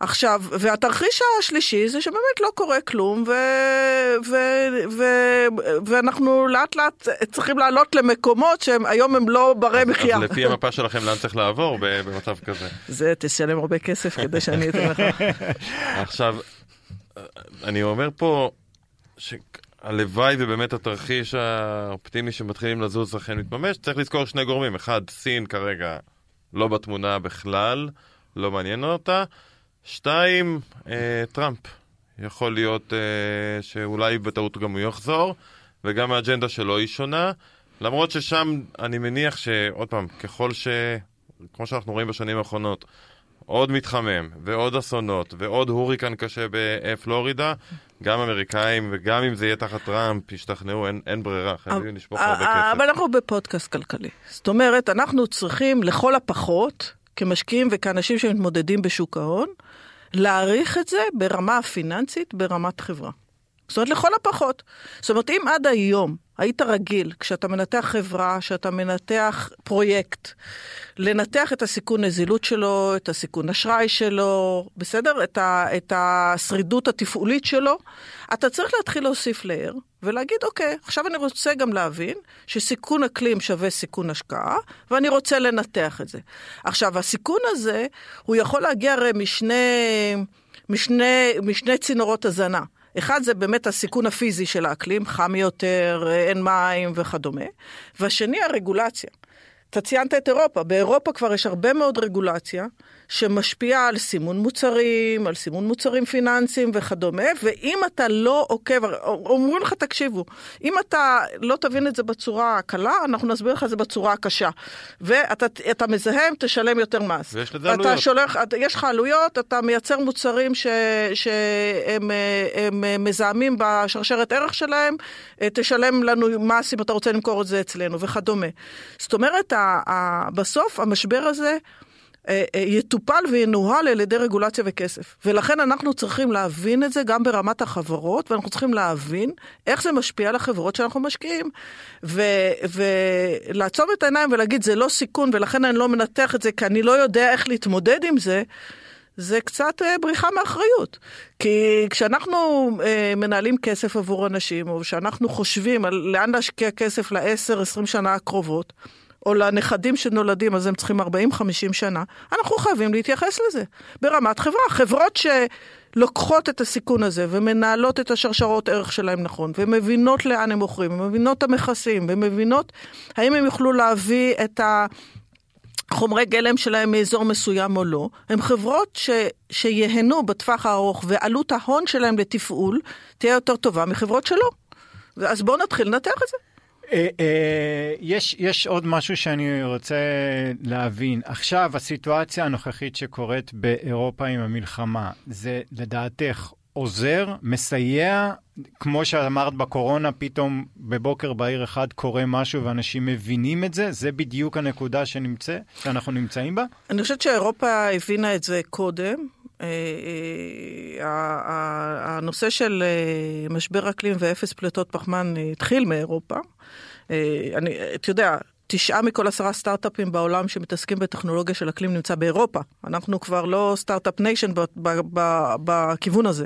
עכשיו, והתרחיש השלישי זה שבאמת לא קורה כלום, ו... ו... ו... ואנחנו לאט לאט צריכים לעלות למקומות שהם היום הם לא ברי מחיה. אז לפי המפה שלכם לאן צריך לעבור במצב כזה? זה תשלם הרבה כסף כדי שאני אתן לך. עכשיו, אני אומר פה שהלוואי ובאמת התרחיש האופטימי שמתחילים לזוז אכן מתממש, צריך לזכור שני גורמים. אחד, סין כרגע לא בתמונה בכלל, לא מעניין אותה. שתיים, אה, טראמפ. יכול להיות אה, שאולי בטעות גם הוא יחזור, וגם האג'נדה שלו היא שונה. למרות ששם אני מניח שעוד פעם, ככל ש... כמו שאנחנו רואים בשנים האחרונות, עוד מתחמם, ועוד אסונות, ועוד הוריקן קשה בפלורידה, גם אמריקאים, וגם אם זה יהיה תחת טראמפ, ישתכנעו, אין, אין ברירה, חייבים לשפוך הרבה כסף. אבל אנחנו בפודקאסט כלכלי. זאת אומרת, אנחנו צריכים לכל הפחות, כמשקיעים וכאנשים שמתמודדים בשוק ההון, להעריך את זה ברמה הפיננסית, ברמת חברה. זאת אומרת, לכל הפחות. זאת אומרת, אם עד היום היית רגיל, כשאתה מנתח חברה, כשאתה מנתח פרויקט, לנתח את הסיכון נזילות שלו, את הסיכון אשראי שלו, בסדר? את, ה, את השרידות התפעולית שלו, אתה צריך להתחיל להוסיף לאר ולהגיד, אוקיי, עכשיו אני רוצה גם להבין שסיכון אקלים שווה סיכון השקעה, ואני רוצה לנתח את זה. עכשיו, הסיכון הזה, הוא יכול להגיע הרי משני, משני, משני צינורות הזנה. אחד זה באמת הסיכון הפיזי של האקלים, חם יותר, אין מים וכדומה, והשני הרגולציה. אתה ציינת את אירופה, באירופה כבר יש הרבה מאוד רגולציה שמשפיעה על סימון מוצרים, על סימון מוצרים פיננסיים וכדומה, ואם אתה לא עוקב, אומרים לך, תקשיבו, אם אתה לא תבין את זה בצורה הקלה, אנחנו נסביר לך את זה בצורה הקשה. ואתה מזהם, תשלם יותר מס. ויש לזה עלויות. שולח, יש לך עלויות, אתה מייצר מוצרים ש, שהם הם מזהמים בשרשרת ערך שלהם, תשלם לנו מס אם אתה רוצה למכור את זה אצלנו וכדומה. זאת אומרת, בסוף המשבר הזה, אה, אה, יטופל וינוהל על ידי רגולציה וכסף. ולכן אנחנו צריכים להבין את זה גם ברמת החברות, ואנחנו צריכים להבין איך זה משפיע על החברות שאנחנו משקיעים. ולעצום את העיניים ולהגיד, זה לא סיכון, ולכן אני לא מנתח את זה, כי אני לא יודע איך להתמודד עם זה. זה קצת אה, בריחה מאחריות. כי כשאנחנו מנהלים כסף עבור אנשים, או כשאנחנו חושבים על לאן להשקיע כסף ל-10-20 שנה הקרובות, או לנכדים שנולדים, אז הם צריכים 40-50 שנה, אנחנו חייבים להתייחס לזה ברמת חברה. חברות שלוקחות את הסיכון הזה ומנהלות את השרשרות ערך שלהם נכון, ומבינות לאן הם מוכרים, ומבינות את המכסים, ומבינות האם הם יוכלו להביא את ה... חומרי גלם שלהם מאזור מסוים או לא, הן חברות ש, שיהנו בטווח הארוך ועלות ההון שלהם לתפעול תהיה יותר טובה מחברות שלא. אז בואו נתחיל לנתח את זה. אה, אה, יש, יש עוד משהו שאני רוצה להבין. עכשיו, הסיטואציה הנוכחית שקורית באירופה עם המלחמה, זה לדעתך עוזר, מסייע, כמו שאמרת בקורונה, פתאום בבוקר בהיר אחד קורה משהו ואנשים מבינים את זה? זה בדיוק הנקודה שנמצא, שאנחנו נמצאים בה? אני חושבת שאירופה הבינה את זה קודם. אה, הנושא של משבר אקלים ואפס פליטות פחמן התחיל מאירופה. אה, אני, אתה יודע, תשעה מכל עשרה סטארט-אפים בעולם שמתעסקים בטכנולוגיה של אקלים נמצא באירופה. אנחנו כבר לא Start-Up Nation בכיוון הזה.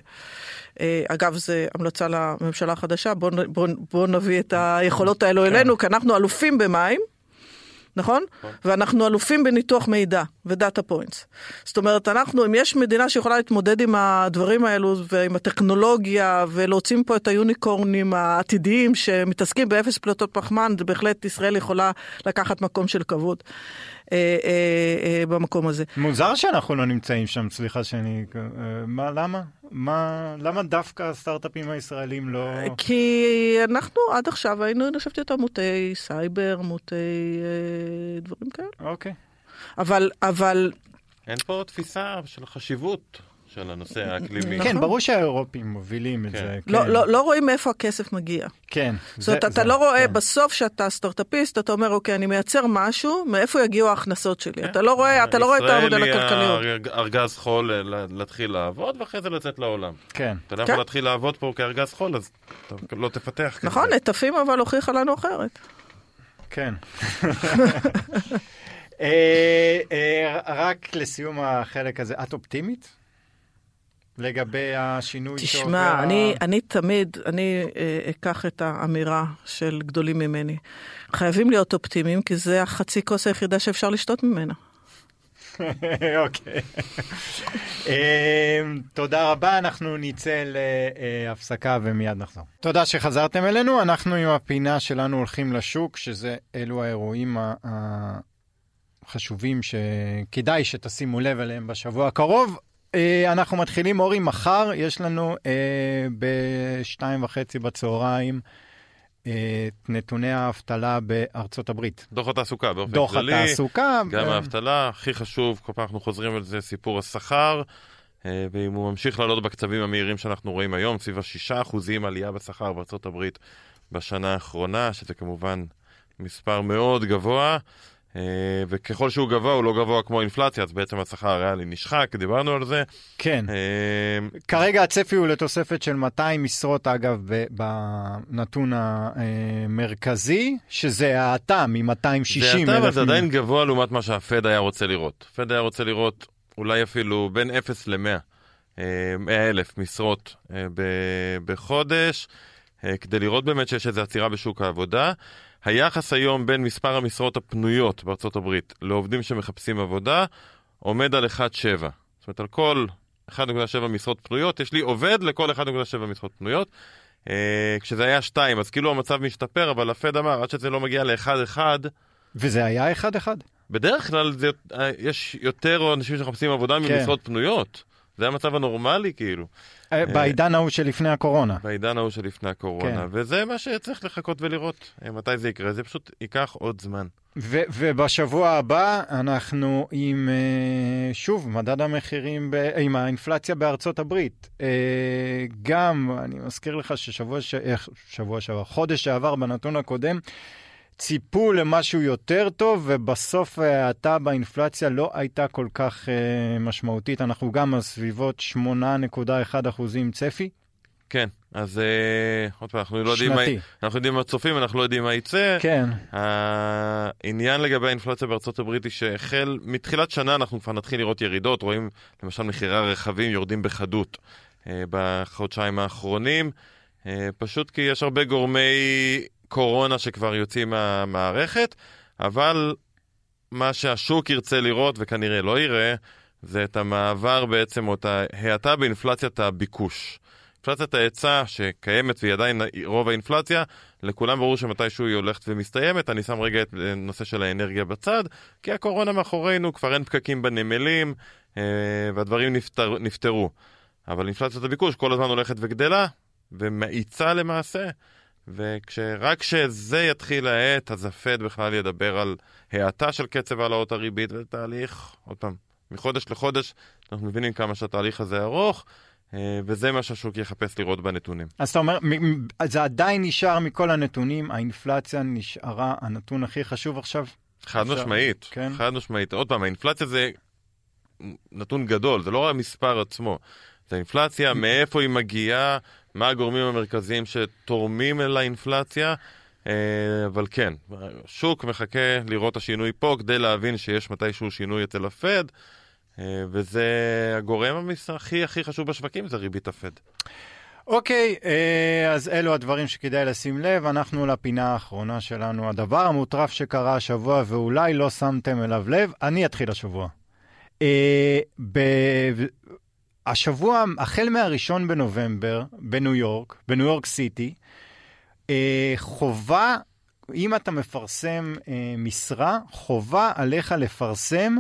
אה, אגב, זו המלצה לממשלה החדשה, בואו בוא, בוא נביא את היכולות האלו כן. אלינו, כי אנחנו אלופים במים. נכון? ואנחנו אלופים בניתוח מידע ו data points. זאת אומרת, אנחנו, אם יש מדינה שיכולה להתמודד עם הדברים האלו ועם הטכנולוגיה ולהוציא פה את היוניקורנים העתידיים שמתעסקים באפס פליטות פחמן, בהחלט ישראל יכולה לקחת מקום של כבוד. אה, אה, אה, במקום הזה. מוזר שאנחנו לא נמצאים שם, סליחה שאני... מה, למה? מה, למה דווקא הסטארט-אפים הישראלים לא... כי אנחנו עד עכשיו היינו, אני חושבת, יותר מוטי סייבר, מוטי אה, דברים כאלה. אוקיי. אבל, אבל... אין פה תפיסה של חשיבות של הנושא האקלימי. כן, ברור שהאירופים מובילים את כן. זה. לא, כן. לא, לא רואים מאיפה הכסף מגיע. כן. זאת אומרת, אתה לא רואה כן. בסוף שאתה סטארט-אפיסט, אתה אומר, אוקיי, אני מייצר משהו, מאיפה יגיעו ההכנסות שלי? אתה לא רואה, אתה לא רואה את המודל הכלכלי. ישראל היא ארגז חול להתחיל לעבוד, ואחרי זה לצאת לעולם. כן. אתה לא יכול להתחיל לעבוד פה כארגז חול, אז אתה לא תפתח. נכון, נטפים אבל הוכיחה לנו אחרת. כן. אה, אה, רק לסיום החלק הזה, את אופטימית? לגבי השינוי תשמע, שעובר... אני, אני תמיד, אני אה, אקח את האמירה של גדולים ממני. חייבים להיות אופטימיים, כי זה החצי כוס היחידה שאפשר לשתות ממנה. אוקיי. אה, תודה רבה, אנחנו נצא להפסקה ומיד נחזור. תודה שחזרתם אלינו, אנחנו עם הפינה שלנו הולכים לשוק, שזה אלו האירועים החשובים שכדאי שתשימו לב אליהם בשבוע הקרוב. אה, אנחנו מתחילים, אורי, מחר יש לנו אה, בשתיים וחצי בצהריים אה, את נתוני האבטלה בארצות הברית. דוח התעסוקה באופן דוח כללי. דוח התעסוקה. גם האבטלה, הכי חשוב, כל פעם אנחנו חוזרים על זה, סיפור השכר. ואם הוא ממשיך לעלות בקצבים המהירים שאנחנו רואים היום, סביב השישה אחוזים עלייה בשכר בארצות הברית בשנה האחרונה, שזה כמובן מספר מאוד גבוה. אה, וככל שהוא גבוה, הוא לא גבוה כמו אינפלציה, אז בעצם השכר הריאלי נשחק, דיברנו על זה. כן. אה, כרגע הצפי הוא לתוספת של 200 משרות, אגב, בנתון המרכזי, שזה האטה מ-260 זה אתה, אבל אלף. זה עדיין גבוה לעומת מה שהפד היה רוצה לראות. הפד היה רוצה לראות אולי אפילו בין 0 ל-100, 100 אלף משרות אה, בחודש, כדי לראות באמת שיש איזו עצירה בשוק העבודה. היחס היום בין מספר המשרות הפנויות בארצות הברית לעובדים שמחפשים עבודה עומד על 1.7. זאת אומרת, על כל 1.7 משרות פנויות, יש לי עובד לכל 1.7 משרות פנויות. אה, כשזה היה 2, אז כאילו המצב משתפר, אבל הפד אמר, עד שזה לא מגיע ל-1-1, וזה היה אחד-אחד. בדרך כלל זה, אה, יש יותר אנשים שמחפשים עבודה כן. ממשרות פנויות. זה המצב הנורמלי, כאילו, אה, בעידן ההוא שלפני הקורונה. בעידן ההוא שלפני הקורונה. כן. וזה מה שצריך לחכות ולראות אה, מתי זה יקרה. זה פשוט ייקח עוד זמן. ו- ובשבוע הבא אנחנו עם, אה, שוב, מדד המחירים, ב- עם האינפלציה בארצות הברית. אה, גם, אני מזכיר לך ששבוע ש... שבוע שעבר, חודש שעבר בנתון הקודם, ציפו למשהו יותר טוב, ובסוף ההאטה באינפלציה לא הייתה כל כך אה, משמעותית. אנחנו גם על סביבות 8.1 אחוזים צפי. כן, אז אה, עוד פעם, אנחנו לא יודעים מה... אנחנו יודעים מה צופים, אנחנו לא יודעים מה יצא. כן, העניין לגבי האינפלציה בארצות הברית היא שהחל מתחילת שנה אנחנו כבר נתחיל לראות ירידות, רואים למשל מחירי הרכבים יורדים בחדות אה, בחודשיים האחרונים, אה, פשוט כי יש הרבה גורמי קורונה שכבר יוצאים מהמערכת, אבל מה שהשוק ירצה לראות וכנראה לא יראה, זה את המעבר בעצם, או את ההאטה באינפלציית הביקוש. אינפלציית ההיצע שקיימת והיא עדיין רוב האינפלציה, לכולם ברור שמתישהו היא הולכת ומסתיימת. אני שם רגע את נושא של האנרגיה בצד, כי הקורונה מאחורינו, כבר אין פקקים בנמלים, אה, והדברים נפתר, נפתרו. אבל אינפלציית הביקוש כל הזמן הולכת וגדלה, ומאיצה למעשה, ורק כשזה יתחיל להאט, אז הפד בכלל ידבר על האטה של קצב העלאות הריבית, וזה תהליך, עוד פעם, מחודש לחודש, אנחנו מבינים כמה שהתהליך הזה ארוך. אה, וזה מה שהשוק יחפש לראות בנתונים. אז אתה אומר, זה עדיין נשאר מכל הנתונים, האינפלציה נשארה הנתון הכי חשוב עכשיו? חד אפשר- משמעית, כן. חד משמעית. עוד פעם, האינפלציה זה נתון גדול, זה לא המספר עצמו. זה אינפלציה, מאיפה היא מגיעה, מה הגורמים המרכזיים שתורמים אל האינפלציה. אה, אבל כן, השוק מחכה לראות את השינוי פה כדי להבין שיש מתישהו שינוי אצל הפד, אה, וזה הגורם הכי הכי חשוב בשווקים, זה ריבית הפד. אוקיי, אה, אז אלו הדברים שכדאי לשים לב. אנחנו לפינה האחרונה שלנו. הדבר המוטרף שקרה השבוע, ואולי לא שמתם אליו לב, אני אתחיל השבוע. השבוע, החל מהראשון בנובמבר, בניו יורק, בניו יורק סיטי, אה, חובה, אם אתה מפרסם אה, משרה, חובה עליך לפרסם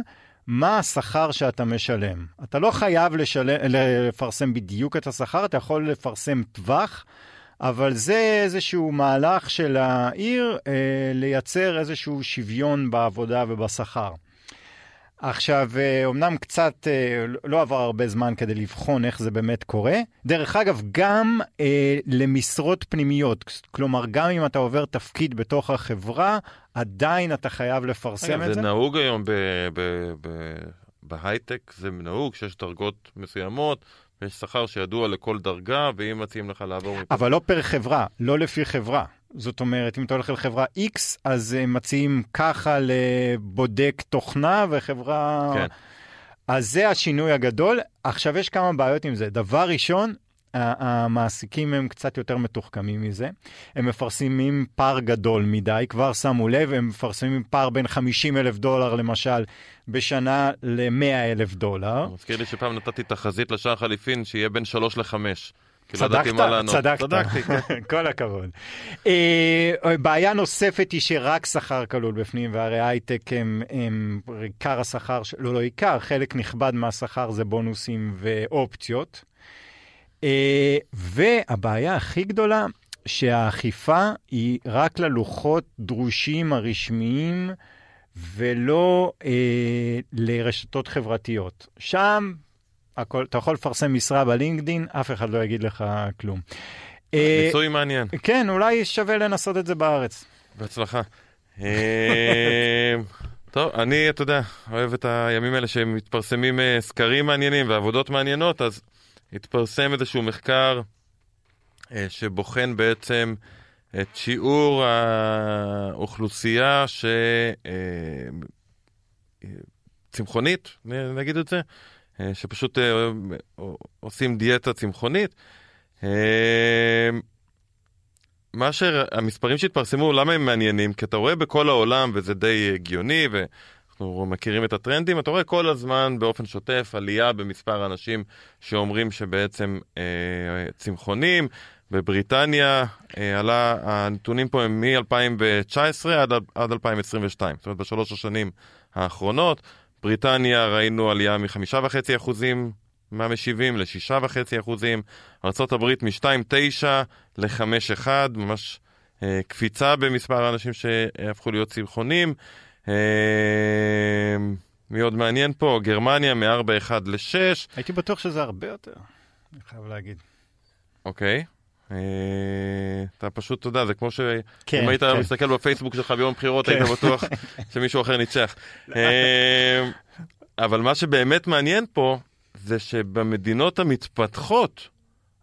מה השכר שאתה משלם. אתה לא חייב לשלם, לפרסם בדיוק את השכר, אתה יכול לפרסם טווח, אבל זה איזשהו מהלך של העיר אה, לייצר איזשהו שוויון בעבודה ובשכר. עכשיו, אה, אמנם קצת, אה, לא עבר הרבה זמן כדי לבחון איך זה באמת קורה. דרך אגב, גם אה, למשרות פנימיות, כלומר, גם אם אתה עובר תפקיד בתוך החברה, עדיין אתה חייב לפרסם אגב, את זה זה. נהוג היום ב- ב- ב- בהייטק, זה נהוג שיש דרגות מסוימות, ויש שכר שידוע לכל דרגה, ואם מציעים לך לעבור מפה... אבל לא פר חברה, לא לפי חברה. זאת אומרת, אם אתה הולך לחברה X, אז הם מציעים ככה לבודק תוכנה וחברה... כן. אז זה השינוי הגדול. עכשיו, יש כמה בעיות עם זה. דבר ראשון, המעסיקים הם קצת יותר מתוחכמים מזה. הם מפרסמים פער גדול מדי, כבר שמו לב, הם מפרסמים פער בין 50 אלף דולר, למשל, בשנה ל-100 אלף דולר. מזכיר לי שפעם נתתי תחזית לשער חליפין שיהיה בין שלוש לחמש. כי לא ידעתי צדקת, מה לענות. צדקת. צדקתי, כן. כל הכבוד. אה, בעיה נוספת היא שרק שכר כלול בפנים, והרי הייטק הם, הם עיקר השכר, לא, לא עיקר, חלק נכבד מהשכר זה בונוסים ואופציות. אה, והבעיה הכי גדולה, שהאכיפה היא רק ללוחות דרושים הרשמיים ולא אה, לרשתות חברתיות. שם הכל, אתה יכול לפרסם משרה בלינקדין, אף אחד לא יגיד לך כלום. אה, ניסוי מעניין. כן, אולי שווה לנסות את זה בארץ. בהצלחה. אה, טוב, אני, אתה יודע, אוהב את הימים האלה שמתפרסמים אה, סקרים מעניינים ועבודות מעניינות, אז התפרסם איזשהו מחקר אה, שבוחן בעצם את שיעור האוכלוסייה ש... צמחונית, נגיד את זה, שפשוט עושים דיאטה צמחונית. מה שהמספרים שהתפרסמו, למה הם מעניינים? כי אתה רואה בכל העולם, וזה די הגיוני, ואנחנו מכירים את הטרנדים, אתה רואה כל הזמן באופן שוטף עלייה במספר האנשים שאומרים שבעצם אה, צמחונים. בבריטניה אה, עלה, הנתונים פה הם מ-2019 עד, עד 2022, זאת אומרת בשלוש השנים האחרונות. בריטניה ראינו עלייה מ-5.5% מהמשיבים ל-6.5 אחוזים, ארה"ב מ-2.9 ל-5.1, ממש אה, קפיצה במספר האנשים שהפכו להיות צמחונים. אה, מי עוד מעניין פה? גרמניה מ-4.1 ל-6. הייתי בטוח שזה הרבה יותר, אני חייב להגיד. אוקיי. אה, אתה פשוט, אתה יודע, זה כמו שאם כן, היית כן. מסתכל בפייסבוק שלך ביום בחירות, כן. היית בטוח שמישהו אחר ניצח. אה, אבל מה שבאמת מעניין פה, זה שבמדינות המתפתחות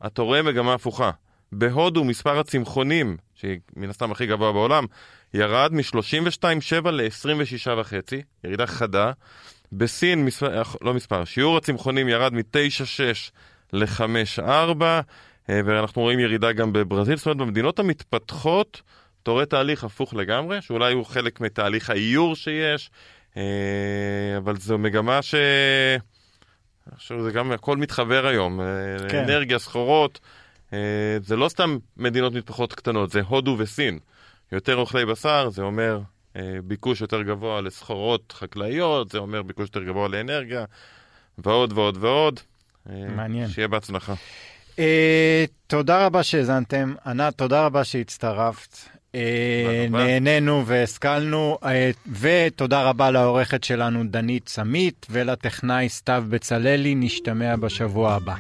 אתה רואה מגמה הפוכה. בהודו מספר הצמחונים, שהיא מן הסתם הכי גבוה בעולם, ירד מ-32.7 ל-26.5, ירידה חדה. בסין, מספר, לא מספר, שיעור הצמחונים ירד מ-9.6 ל-5.4, ואנחנו רואים ירידה גם בברזיל. זאת אומרת, במדינות המתפתחות אתה רואה תהליך הפוך לגמרי, שאולי הוא חלק מתהליך האיור שיש, אה, אבל זו מגמה ש... עכשיו זה גם הכל מתחבר היום, אה, כן. אנרגיה, סחורות, אה, זה לא סתם מדינות מתפתחות קטנות, זה הודו וסין. יותר אוכלי בשר, זה אומר אה, ביקוש יותר גבוה לסחורות חקלאיות, זה אומר ביקוש יותר גבוה לאנרגיה, ועוד ועוד ועוד. אה, מעניין. שיהיה בהצלחה. אה, תודה רבה שהאזנתם. ענת, תודה רבה שהצטרפת. רבה. נהנינו והשכלנו, אה, ותודה רבה לעורכת שלנו דנית סמית ולטכנאי סתיו בצללי, נשתמע בשבוע הבא.